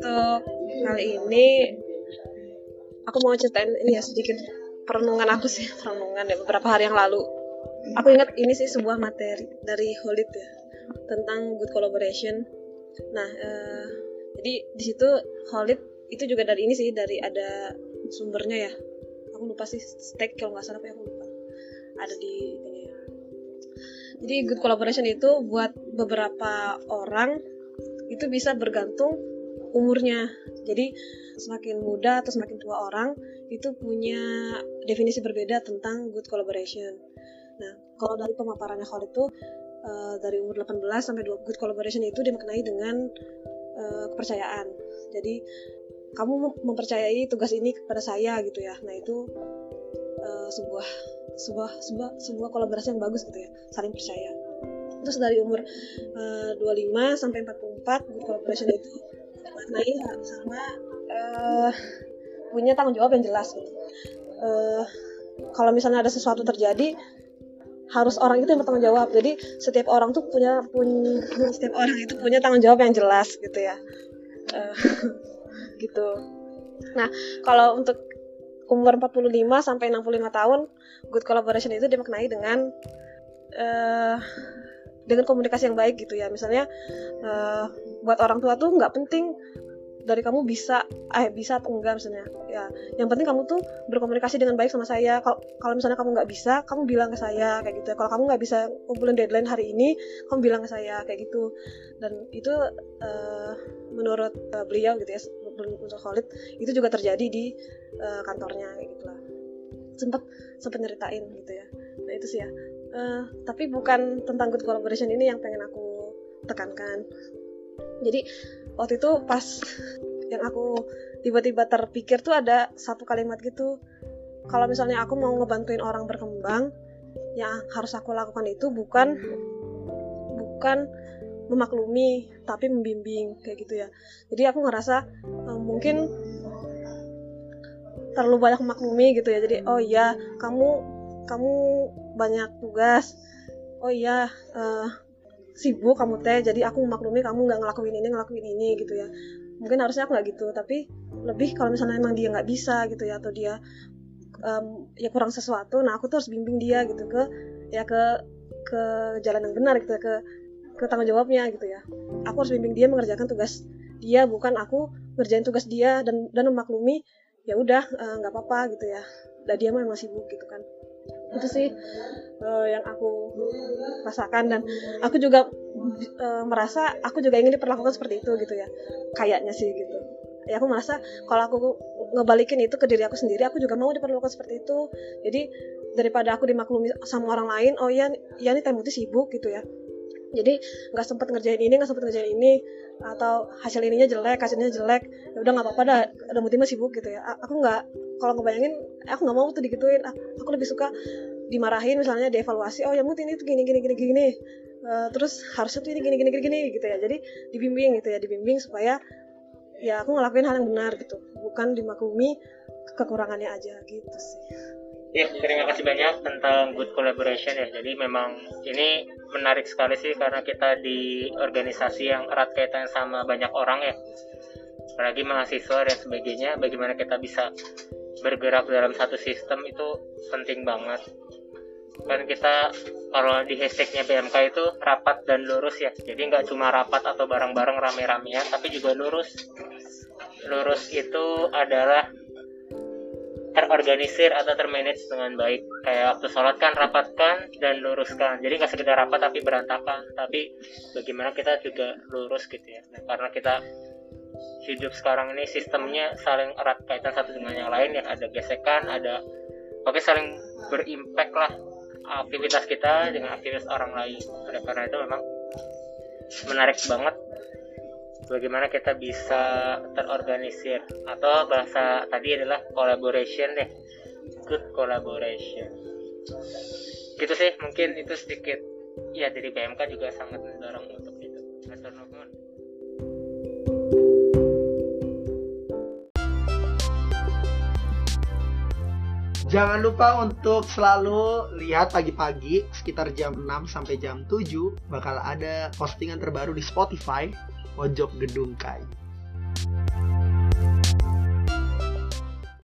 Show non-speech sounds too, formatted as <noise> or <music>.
untuk kali ini aku mau ceritain ini ya sedikit perenungan aku sih perenungan ya beberapa hari yang lalu. Aku ingat ini sih sebuah materi dari Holid ya tentang good collaboration. Nah eh, jadi di situ Holid itu juga dari ini sih dari ada sumbernya ya. Aku lupa sih stake kalau nggak salah tapi aku lupa. Ada di ini jadi good collaboration itu buat beberapa orang itu bisa bergantung umurnya. Jadi semakin muda atau semakin tua orang itu punya definisi berbeda tentang good collaboration. Nah kalau dari pemaparannya Khalid itu uh, dari umur 18 sampai 2 good collaboration itu dimaknai dengan uh, kepercayaan. Jadi kamu mempercayai tugas ini kepada saya gitu ya. Nah itu uh, sebuah sebuah sebuah sebuah kolaborasi yang bagus gitu ya saling percaya. Terus dari umur uh, 25 sampai 44 good collaboration itu dimaknai sama uh, punya tanggung jawab yang jelas gitu. Uh, kalau misalnya ada sesuatu terjadi harus orang itu yang bertanggung jawab. Jadi setiap orang tuh punya punya setiap orang itu punya tanggung jawab yang jelas gitu ya. Uh, <laughs> gitu. Nah kalau untuk umur 45 sampai 65 tahun good collaboration itu dimaknai dengan uh, dengan komunikasi yang baik gitu ya. Misalnya uh, buat orang tua tuh nggak penting dari kamu bisa eh bisa atau enggak misalnya ya. Yang penting kamu tuh berkomunikasi dengan baik sama saya. Kalau misalnya kamu nggak bisa kamu bilang ke saya kayak gitu. Kalau kamu nggak bisa kumpulin deadline hari ini kamu bilang ke saya kayak gitu. Dan itu uh, menurut uh, beliau gitu ya untuk Khalid itu juga terjadi di uh, kantornya kayak gitulah. Sempat sempat nyeritain gitu ya. Nah itu sih ya uh, tapi bukan tentang good collaboration ini yang pengen aku tekankan. Jadi waktu itu pas yang aku tiba-tiba terpikir tuh ada satu kalimat gitu. Kalau misalnya aku mau ngebantuin orang berkembang yang harus aku lakukan itu bukan bukan memaklumi tapi membimbing kayak gitu ya. Jadi aku ngerasa uh, mungkin terlalu banyak memaklumi gitu ya. Jadi oh iya kamu kamu banyak tugas. Oh iya uh, sibuk kamu teh jadi aku memaklumi kamu nggak ngelakuin ini ngelakuin ini gitu ya. Mungkin harusnya aku nggak gitu tapi lebih kalau misalnya emang dia nggak bisa gitu ya atau dia um, ya kurang sesuatu nah aku tuh harus bimbing dia gitu ke ya ke ke jalan yang benar gitu ya, ke ke tanggung jawabnya gitu ya. Aku harus bimbing dia mengerjakan tugas dia bukan aku ngerjain tugas dia dan dan memaklumi ya udah eh, nggak uh, apa-apa gitu ya. Dan dia memang sibuk gitu kan itu sih uh, yang aku rasakan. Dan aku juga uh, merasa aku juga ingin diperlakukan seperti itu gitu ya kayaknya sih gitu. Ya aku merasa kalau aku ngebalikin itu ke diri aku sendiri aku juga mau diperlakukan seperti itu. Jadi daripada aku dimaklumi sama orang lain oh iya ya ini sibuk gitu ya jadi nggak sempet ngerjain ini nggak sempet ngerjain ini atau hasil ininya jelek hasilnya jelek ya udah nggak apa-apa dah ada motivasi sibuk gitu ya. Aku nggak kalau ngebayangin aku nggak mau tuh digituin. Aku lebih suka dimarahin misalnya dievaluasi oh ya mut ini tuh gini gini gini gini. Uh, terus harusnya tuh ini gini gini gini gini gitu ya. Jadi dibimbing gitu ya dibimbing supaya ya aku ngelakuin hal yang benar gitu bukan dimaklumi kekurangannya aja gitu sih Ya, terima kasih banyak tentang good collaboration ya. Jadi memang ini menarik sekali sih karena kita di organisasi yang erat kaitan sama banyak orang ya. Apalagi mahasiswa dan sebagainya, bagaimana kita bisa bergerak dalam satu sistem itu penting banget. Dan kita kalau di hashtagnya PMK itu rapat dan lurus ya. Jadi nggak cuma rapat atau bareng-bareng rame-ramean, tapi juga lurus. Lurus itu adalah terorganisir atau termanage dengan baik. Kayak waktu sholat kan rapatkan dan luruskan. Jadi nggak sekedar rapat tapi berantakan. Tapi bagaimana kita juga lurus gitu ya. Nah, karena kita hidup sekarang ini sistemnya saling erat kaitan satu dengan yang lain. Ya ada gesekan ada oke saling berimpact lah aktivitas kita dengan aktivitas orang lain. Oleh karena itu memang menarik banget bagaimana kita bisa terorganisir. Atau bahasa tadi adalah collaboration deh. Good collaboration. Gitu sih mungkin itu sedikit. Ya dari PMK juga sangat mendorong untuk itu. Jangan lupa untuk selalu lihat pagi-pagi sekitar jam 6 sampai jam 7 bakal ada postingan terbaru di Spotify pojok gedung kai